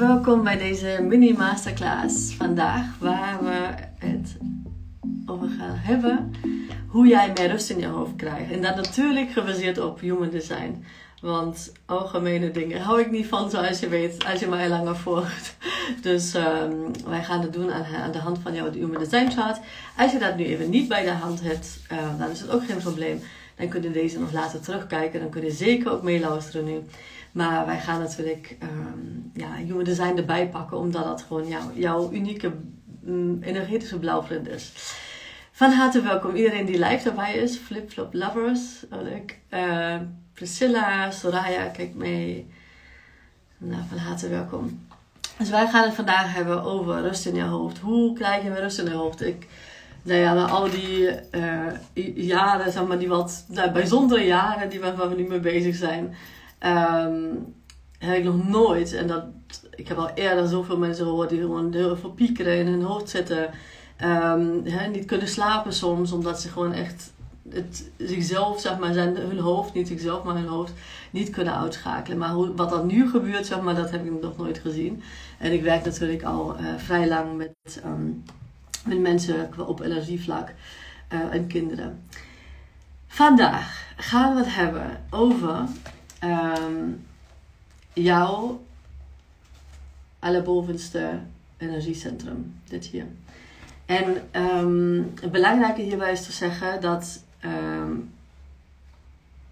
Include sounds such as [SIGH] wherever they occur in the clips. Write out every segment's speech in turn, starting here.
welkom bij deze mini masterclass vandaag, waar we het over gaan hebben hoe jij meer rust in je hoofd krijgt. En dat natuurlijk gebaseerd op human design. Want algemene dingen hou ik niet van, zoals je weet, als je mij langer volgt. Dus um, wij gaan het doen aan, de hand van jouw human design chart. Als je dat nu even niet bij de hand hebt, uh, dan is het ook geen probleem. Dan kun je deze nog later terugkijken. Dan kun je zeker ook meeluisteren nu. Maar wij gaan natuurlijk um, ja, human design erbij pakken, omdat dat gewoon jouw, unieke um, energetische blauwprint is. Van harte welkom iedereen die live erbij is. Flip Flop Lovers, oh leuk. Uh, Priscilla, Soraya, kijk mee. Nou, van harte welkom. Dus wij gaan het vandaag hebben over rust in je hoofd. Hoe krijg je rust in je hoofd? Ik, nou ja, na al die uh, jaren, zeg maar, die wat nou, bijzondere jaren die waar we nu mee bezig zijn, um, heb ik nog nooit, en dat, ik heb al eerder zoveel mensen gehoord die gewoon veel piekeren in hun hoofd zitten, he, niet kunnen slapen soms, omdat ze gewoon echt het, zichzelf, zeg maar, zijn, hun hoofd, niet zichzelf, maar hun hoofd, niet kunnen uitschakelen. Maar hoe, wat er nu gebeurt, zeg maar, dat heb ik nog nooit gezien. En ik werk natuurlijk al uh, vrij lang met, um, met mensen op energievlak uh, en kinderen. Vandaag gaan we het hebben over um, jouw allerbovenste energiecentrum. Dit hier. En um, het belangrijke hierbij is te zeggen dat, um,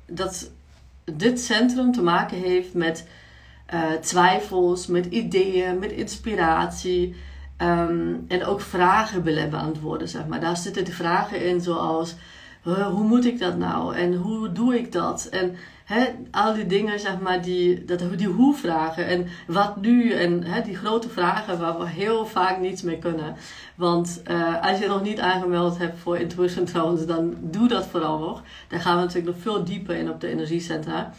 dat dit centrum te maken heeft met uh, twijfels, met ideeën, met inspiratie. En ook vragen willen beantwoorden, zeg maar. Daar zitten de vragen in zoals... Hoe moet ik dat nou? En hoe doe ik dat? En Al die dingen, zeg maar, die, dat, die hoe-vragen en wat nu en die grote vragen waar we heel vaak niets mee kunnen. Want uh, als je nog niet aangemeld hebt voor Intuition trouwens, dan doe dat vooral nog. Daar gaan we natuurlijk nog veel dieper in op de energiecentra.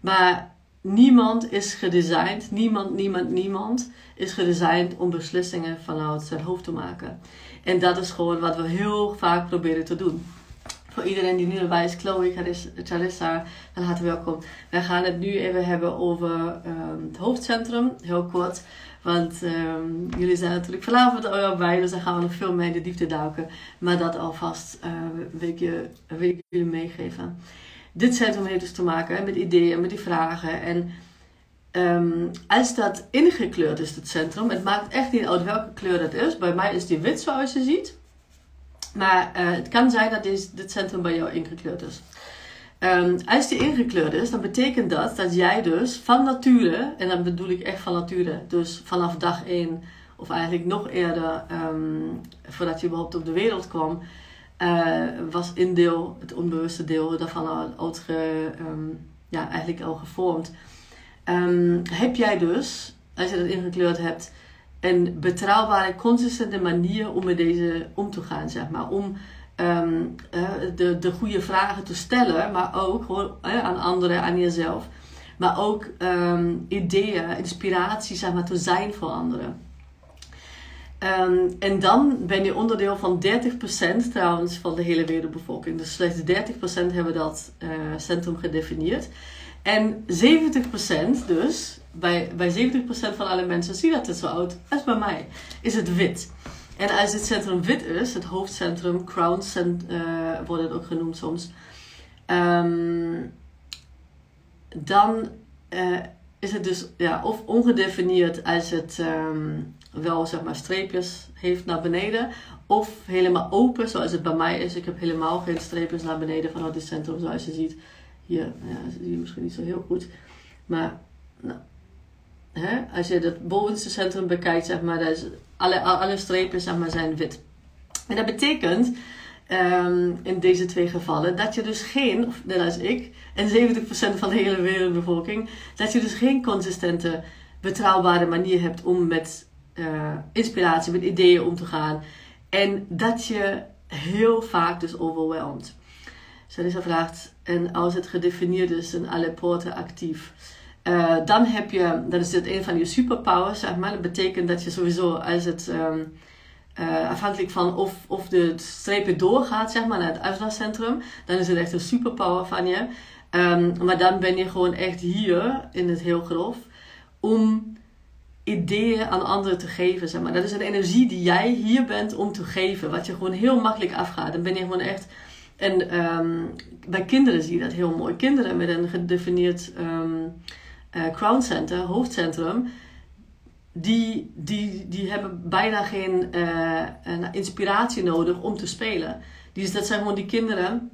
Maar niemand is gedesigned, niemand, niemand, niemand is gedesigned om beslissingen vanuit zijn hoofd te maken. En dat is gewoon wat we heel vaak proberen te doen voor iedereen die nu erbij is, Chloe, Charissa, van harte welkom. Wij gaan het nu even hebben over um, het hoofdcentrum, heel kort. Want um, jullie zijn natuurlijk vanavond al erbij, dus dan gaan we nog veel meer in de diepte duiken. Maar dat alvast uh, wil, ik je, jullie meegeven. Dit centrum heeft dus te maken met ideeën, met die vragen. En um, als dat ingekleurd is, het centrum, het maakt echt niet uit welke kleur dat is. Bij mij is die wit zoals je ziet. Maar uh, het kan zijn dat dit centrum bij jou ingekleurd is. Um, als die ingekleurd is, dan betekent dat dat jij dus van nature, en dan bedoel ik echt van nature, dus vanaf dag 1 of eigenlijk nog eerder, um, voordat je überhaupt op de wereld kwam, uh, was in deel, het onbewuste deel daarvan al, al ge, um, ja, eigenlijk al gevormd. heb jij dus, als je dat ingekleurd hebt, een betrouwbare, consistente manier om met deze om te gaan, zeg maar. Om um, uh, de, de goede vragen te stellen, maar ook gewoon, uh, aan anderen, aan jezelf. Maar ook um, ideeën, inspiratie, zeg maar, te zijn voor anderen. Um, en dan ben je onderdeel van 30% trouwens van de hele wereldbevolking. Dus slechts 30% hebben dat uh, centrum gedefinieerd. En 70% dus bij, bij 70% van alle mensen zie dat het zo oud als bij mij. Is het wit. En als het centrum wit is, het hoofdcentrum, crown cent, uh, wordt het ook genoemd soms. Um, dan uh, is het dus ja, of ongedefinieerd als het um, wel zeg maar streepjes heeft naar beneden. Of helemaal open zoals het bij mij is. Ik heb helemaal geen streepjes naar beneden vanuit het centrum zoals je ziet. Hier ja, zie je misschien niet zo heel goed. Maar nou, hè, als je het bovenste centrum bekijkt, zeg maar, is alle, alle strepen zeg maar, zijn wit. En dat betekent um, in deze twee gevallen dat je dus geen, of net als ik, en 70% van de hele wereldbevolking, dat je dus geen consistente, betrouwbare manier hebt om met uh, inspiratie, met ideeën om te gaan. En dat je heel vaak dus overweldigt. Sarissa vraagt, en als het gedefinieerd is, zijn alle poorten actief. Uh, dan heb je, dan is dit een van je superpowers, zeg maar. Dat betekent dat je sowieso, als het um, uh, afhankelijk van of, of de strepen doorgaat, zeg maar, naar het uitslagscentrum, dan is het echt een superpower van je. Um, maar dan ben je gewoon echt hier, in het heel grof, om ideeën aan anderen te geven. Zeg maar. Dat is een energie die jij hier bent om te geven. Wat je gewoon heel makkelijk afgaat. Dan ben je gewoon echt. En ehm, bij kinderen zie je dat heel mooi. Kinderen met een gedefinieerd um, crown center, hoofdcentrum. Die, die, die hebben bijna geen uh, inspiratie nodig om te spelen. Die, dat zijn gewoon die kinderen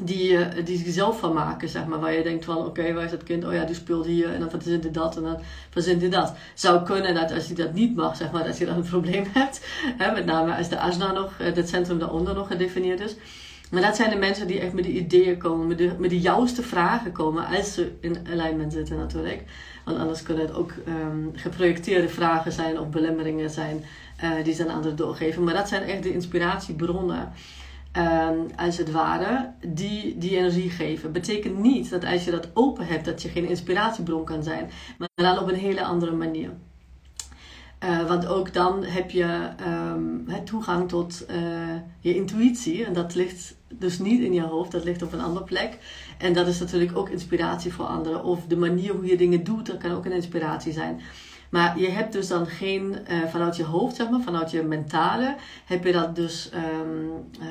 die, uh, die zichzelf van maken, zeg maar. Waar je denkt van, oké, waar is dat kind? Oh ja, die speelt hier en dan verzint hij dat en dan verzint hij dat. Zou kunnen dat als je dat niet mag, zeg maar, dat je dan een [LAUGHS] probleem hebt. Hè? Met name als de ASNA nog, het eh, centrum daaronder nog gedefinieerd is. Maar dat zijn de mensen die echt met die ideeën komen, met de, met de juiste vragen komen, als ze in alignment zitten natuurlijk. Want anders kunnen het ook um, geprojecteerde vragen zijn of belemmeringen zijn uh, die ze aan anderen doorgeven. Maar dat zijn echt de inspiratiebronnen um, als het ware, die die energie geven. Betekent niet dat als je dat open hebt, dat je geen inspiratiebron kan zijn, maar dan op een hele andere manier. Uh, want ook dan heb je um, toegang tot uh, je intuïtie. En dat ligt dus niet in je hoofd, dat ligt op een andere plek. En dat is natuurlijk ook inspiratie voor anderen. Of de manier hoe je dingen doet, dat kan ook een inspiratie zijn. Maar je hebt dus dan geen, uh, vanuit je hoofd, zeg maar, vanuit je mentale, heb je dat dus, uh,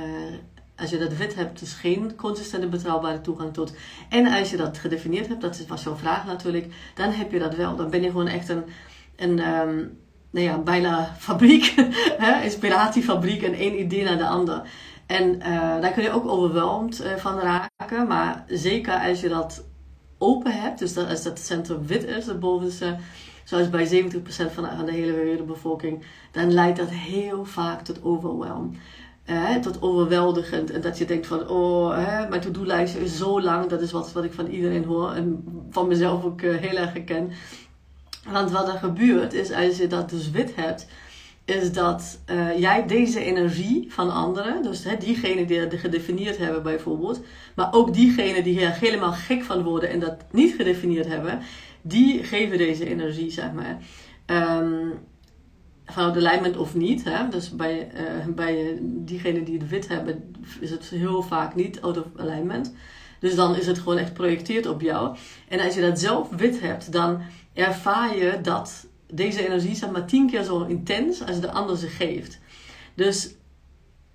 als je dat wit hebt, dus geen consistente betrouwbare toegang tot. En als je dat gedefinieerd hebt, dat was jouw vraag natuurlijk, dan heb je dat wel. Dan ben je gewoon echt een, een um, nou ja, bijna fabriek, [LAUGHS] inspiratiefabriek en één idee naar de ander. En uh, daar kun je ook overweldigd van raken, maar zeker als je dat open hebt, dus dat, als dat centrum wit is, de bovenste zoals bij 70% van de hele wereldbevolking, dan leidt dat heel vaak tot overwhelm. Tot overweldigend. En dat je denkt van, oh, mijn to-do-lijst is zo lang. Dat is wat, wat ik van iedereen hoor en van mezelf ook uh, heel erg herken. Want wat er gebeurt is, als je dat dus wit hebt, is dat uh, jij deze energie van anderen, dus hè, diegenen die het gedefinieerd hebben bijvoorbeeld, maar ook diegenen die er helemaal gek van worden en dat niet gedefinieerd hebben, die geven deze energie, zeg maar. Um, vanuit alignment of niet. Hè? Dus bij, uh, bij diegenen die het wit hebben, is het heel vaak niet out of alignment. Dus dan is het gewoon echt projecteerd op jou. En als je dat zelf wit hebt, dan ervaar je dat deze energie zeg maar tien keer zo intens als de ander ze geeft. Dus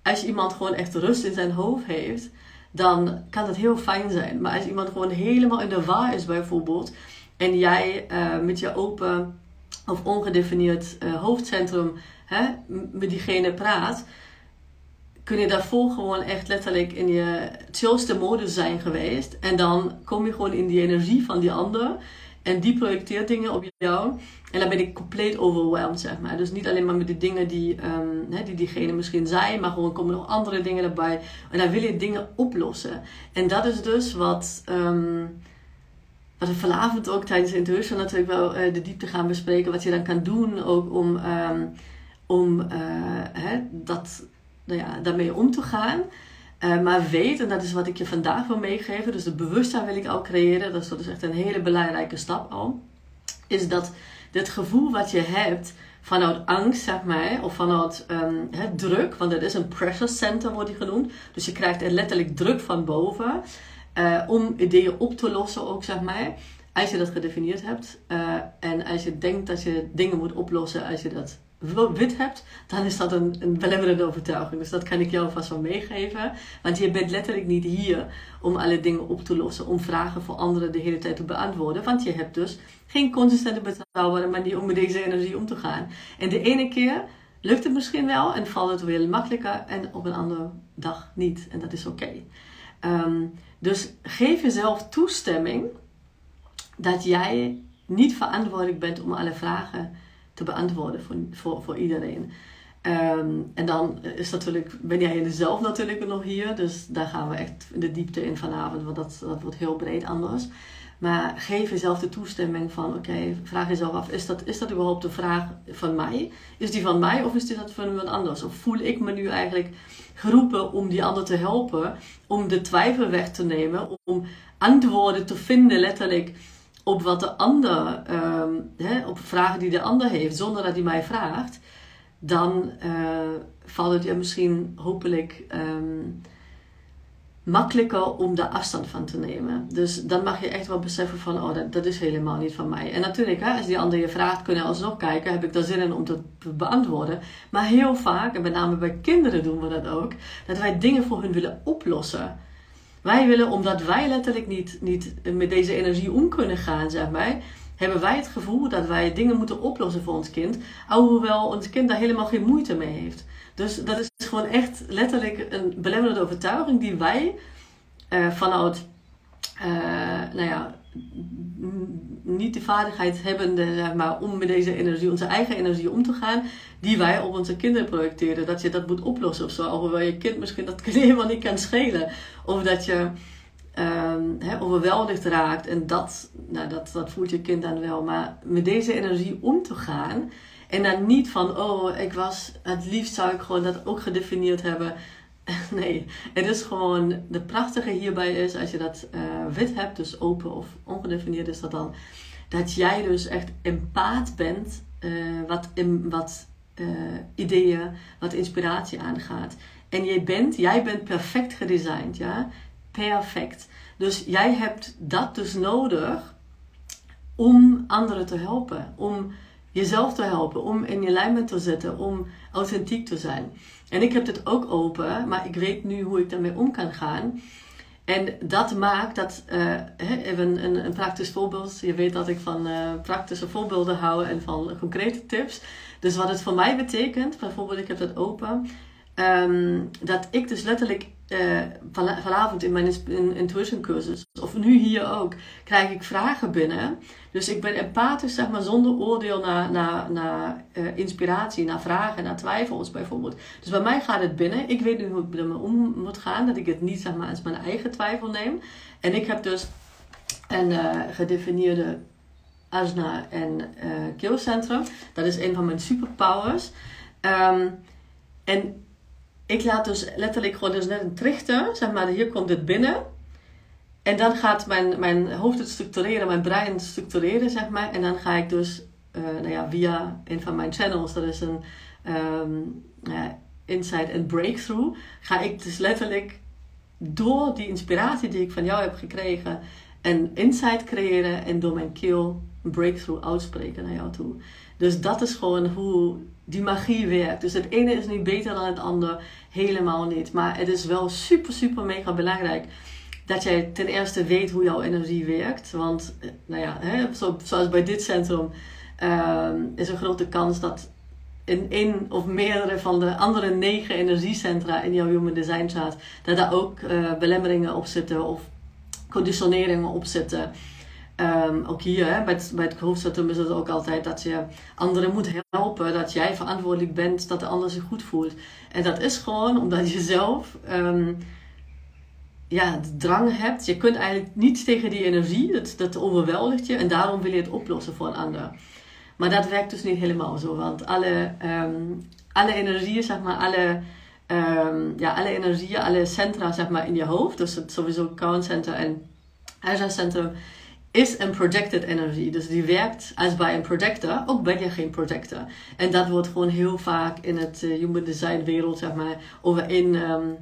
als iemand gewoon echt rust in zijn hoofd heeft, dan kan dat heel fijn zijn. Maar als iemand gewoon helemaal in de war is bijvoorbeeld, en jij uh, met je open of ongedefinieerd uh, hoofdcentrum hè, met diegene praat, kun je daarvoor gewoon echt letterlijk in je chillste modus zijn geweest. En dan kom je gewoon in die energie van die ander. En die projecteert dingen op jou. En dan ben ik compleet overwhelmed, zeg maar. Dus niet alleen maar met de dingen die, hè, die diegene misschien zei, maar gewoon komen nog andere dingen erbij. En dan wil je dingen oplossen. En dat is dus wat. Um, wat we vanavond ook tijdens de intuition natuurlijk wel uh, de diepte gaan bespreken. Wat je dan kan doen ook om, um, om hè, dat, nou ja, daarmee om te gaan. Uh, maar weet, en dat is wat ik je vandaag wil meegeven, dus de bewustzijn wil ik al creëren, dat is dus echt een hele belangrijke stap al, is dat dit gevoel wat je hebt vanuit angst, zeg maar, of vanuit hè, druk, want dat is een pressure center, wordt die genoemd, dus je krijgt er letterlijk druk van boven, uh, om ideeën op te lossen ook, zeg maar. Als je dat gedefinieerd hebt. Uh, en als je denkt dat je dingen moet oplossen als je dat wit hebt, dan is dat een, een belemmerende overtuiging. Dus dat kan ik jou vast wel meegeven. Want je bent letterlijk niet hier om alle dingen op te lossen, om vragen voor anderen de hele tijd te beantwoorden. Want je hebt dus geen consistente betrouwbare manier om met deze energie om te gaan. En de ene keer lukt het misschien wel en valt het weer makkelijker en op een andere dag niet. En dat is oké. Um, dus geef jezelf toestemming dat jij niet verantwoordelijk bent om alle vragen te beantwoorden voor, voor, voor iedereen. Um, en dan is natuurlijk, ben jij zelf natuurlijk nog hier, dus daar gaan we echt de diepte in vanavond, want dat, dat wordt heel breed anders. Maar geef jezelf de toestemming van, oké, vraag jezelf af, is dat, is dat überhaupt de vraag van mij? Is die van mij of is die dat van iemand anders? Of voel ik me nu eigenlijk geroepen om die ander te helpen, om de twijfel weg te nemen, om antwoorden te vinden letterlijk op wat de ander, um, hè, op vragen die de ander heeft, zonder dat hij mij vraagt, dan uh, valt het je misschien hopelijk... Um, makkelijker om daar afstand van te nemen. Dus dan mag je echt wel beseffen van, oh, dat, dat is helemaal niet van mij. En natuurlijk, hè, als die ander je vraagt, kun je alsnog kijken, heb ik daar zin in om te beantwoorden. Maar heel vaak, en met name bij kinderen doen we dat ook, dat wij dingen voor hun willen oplossen. Wij willen, omdat wij letterlijk niet, niet met deze energie om kunnen gaan, zeg maar, hebben wij het gevoel dat wij dingen moeten oplossen voor ons kind, alhoewel ons kind daar helemaal geen moeite mee heeft. Dus dat is gewoon echt letterlijk een belemmerende overtuiging die wij uh, vanuit, uh, nou ja, niet de vaardigheid hebben zeg maar, om met deze energie, onze eigen energie om te gaan, die wij op onze kinderen projecteren. Dat je dat moet oplossen of zo. Alhoewel je kind misschien dat [LAUGHS] helemaal niet kan schelen. Of dat je um, he, overweldigd raakt. En dat, nou, dat, dat voelt je kind dan wel. Maar met deze energie om te gaan. En dan niet van, oh, ik was, het liefst zou ik gewoon dat ook gedefinieerd hebben. [LAUGHS] Nee, het is gewoon, de prachtige hierbij is, als je dat uh, wit hebt, dus open of ongedefinieerd is dat dan, dat jij dus echt empaat bent uh, wat, in, wat uh, ideeën, wat inspiratie aangaat. En jij bent, jij bent perfect gedesigned, ja perfect. Dus jij hebt dat dus nodig om anderen te helpen, om jezelf te helpen, om in je lijmen te zetten, om authentiek te zijn. En ik heb dit ook open, maar ik weet nu hoe ik daarmee om kan gaan. En dat maakt dat, uh, even een, een, praktisch voorbeeld. Je weet dat ik van uh, praktische voorbeelden hou en van concrete tips. Dus wat het voor mij betekent, bijvoorbeeld, ik heb dat open. Um, dat ik dus letterlijk uh, vanavond in mijn intuition cursus, of nu hier ook, krijg ik vragen binnen. Dus ik ben empathisch, zeg maar, zonder oordeel naar, naar, naar uh, inspiratie, naar vragen, naar twijfels bijvoorbeeld. Dus bij mij gaat het binnen. Ik weet nu hoe ik ermee om moet gaan, dat ik het niet, zeg maar, als mijn eigen twijfel neem. En ik heb dus een uh, gedefinieerde asana en keelcentrum. Dat is een van mijn superpowers. Um, en ik laat dus letterlijk gewoon, dus net een trichter, zeg maar, hier komt het binnen. En dan gaat mijn, mijn hoofd het structureren, mijn brein structureren, zeg maar. En dan ga ik dus, uh, nou ja, via een van mijn channels, dat is een uh, Insight and Breakthrough, ga ik dus letterlijk door die inspiratie die ik van jou heb gekregen, een insight creëren en door mijn keel een breakthrough uitspreken naar jou toe. Dus dat is gewoon hoe die magie werkt. Dus het ene is niet beter dan het andere, helemaal niet. Maar het is wel super, super mega belangrijk dat jij ten eerste weet hoe jouw energie werkt. Want, eh, nou ja, hè, zoals bij dit centrum uh, is een grote kans dat in één of meerdere van de andere negen energiecentra in jouw Human Design chart, dat daar ook uh, belemmeringen op zitten of conditioneringen op zitten. Um, ook hier hè, bij, het, bij het is het ook altijd dat je anderen moet helpen. Dat jij verantwoordelijk bent dat de ander zich goed voelt. En dat is gewoon omdat je zelf um, ja, de drang hebt. Je kunt eigenlijk niets tegen die energie. Dat, dat overweldigt je. En daarom wil je het oplossen voor een ander. Maar dat werkt dus niet helemaal zo. Want alle, um, alle energieën, zeg maar, alle, ja, alle energieën, alle centra zeg maar, in je hoofd. Dus het sowieso Cowen Center en Azure Center is een projected energy. Dus die werkt als bij een projector, ook ben je geen projector. En dat wordt gewoon heel vaak in het uh, human design wereld, zeg maar, over één, um,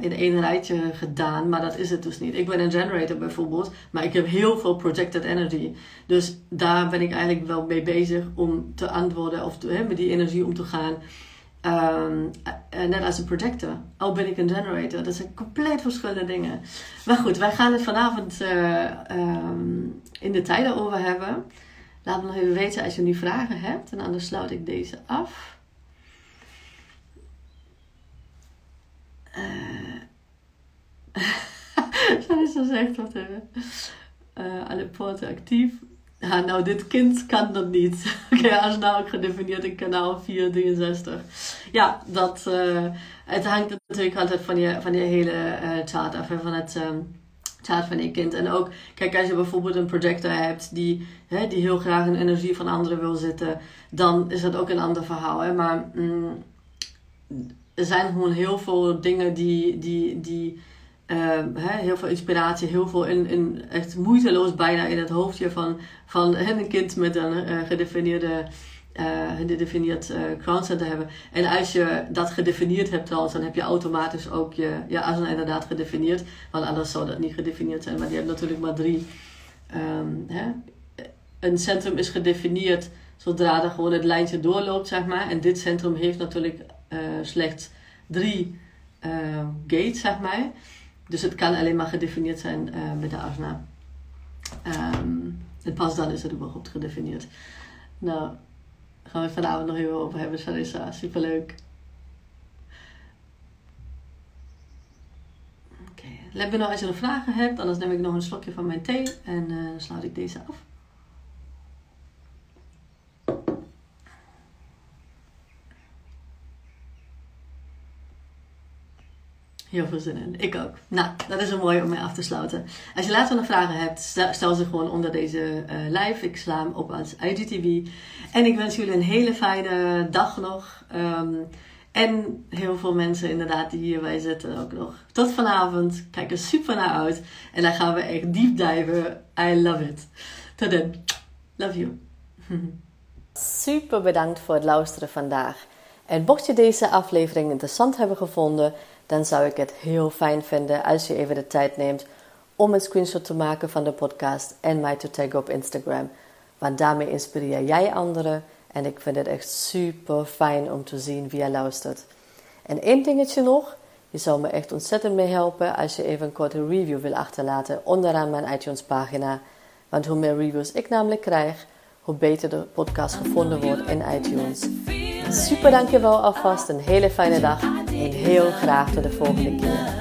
in één rijtje gedaan. Maar dat is het dus niet. Ik ben een generator bijvoorbeeld, maar ik heb heel veel projected energy. Dus daar ben ik eigenlijk wel mee bezig om te antwoorden of met die energie om te gaan. Um, net als een projector. Al ben ik een generator. Dat zijn compleet verschillende dingen. Maar goed, wij gaan het vanavond uh, um, in de tijden over hebben. Laat me nog even weten als je nu vragen hebt. En anders sluit ik deze af. Uh, Zo zegt dat even. Uh, alle poorten actief. Nou, dit kind kan dat niet. [LAUGHS] Oké, als nou ook gedefinieerd in kanaal 463. Ja, dat, uh, het hangt natuurlijk altijd van je, van je hele uh, chart af, van het um, van je kind. En ook, kijk, als je bijvoorbeeld een projector hebt die, hè, die heel graag in energie van anderen wil zitten, dan is dat ook een ander verhaal. Hè? Maar mm, er zijn gewoon heel veel dingen die, die, die uh, heel veel inspiratie, heel veel echt moeiteloos bijna in het hoofdje van, van [LAUGHS] een kind met een uh, gedefinieerde uh, gedefinieerd uh, hebben. En als je dat gedefinieerd hebt trouwens, dan heb je automatisch ook je, je asana inderdaad gedefinieerd. Want anders zou dat niet gedefinieerd zijn. Maar die hebben natuurlijk maar drie. Um, hè? Een centrum is gedefinieerd zodra er gewoon het lijntje doorloopt, zeg maar. En dit centrum heeft natuurlijk slechts drie gates, zeg maar. Dus het kan alleen maar gedefinieerd zijn met de asana. Um, en pas dan is het überhaupt gedefinieerd. Nou, gaan we vanavond nog even over hebben, Sarissa. Superleuk. Oké, okay. nog als je nog vragen hebt. Anders neem ik nog een slokje van mijn thee en uh, dan sluit ik deze af. Heel veel zin in. Ik ook. Nou, dat is een mooi om mee af te sluiten. Als je later nog vragen hebt, stel ze gewoon onder deze uh, live. Ik sla hem op als IGTV. En ik wens jullie een hele fijne dag nog. Um, en heel veel mensen inderdaad die hierbij zitten ook nog. Tot vanavond. Kijk er super naar uit. En dan gaan we echt diep diven. I love it. Tot dan. Love you. [LAUGHS] super bedankt voor het luisteren vandaag. En mocht je deze aflevering interessant hebben gevonden dan zou ik het heel fijn vinden als je even de tijd neemt om een screenshot te maken van de podcast en mij te taggen op Instagram. Want daarmee inspireer jij anderen en ik vind het echt super fijn om te zien wie je luistert. En één dingetje nog, je zou me echt ontzettend mee helpen als je even een korte review wil achterlaten onderaan mijn iTunes pagina. Want hoe meer reviews ik namelijk krijg, hoe beter de podcast gevonden wordt in iTunes. Super dankjewel alvast, een hele fijne dag. En heel graag tot de volgende keer.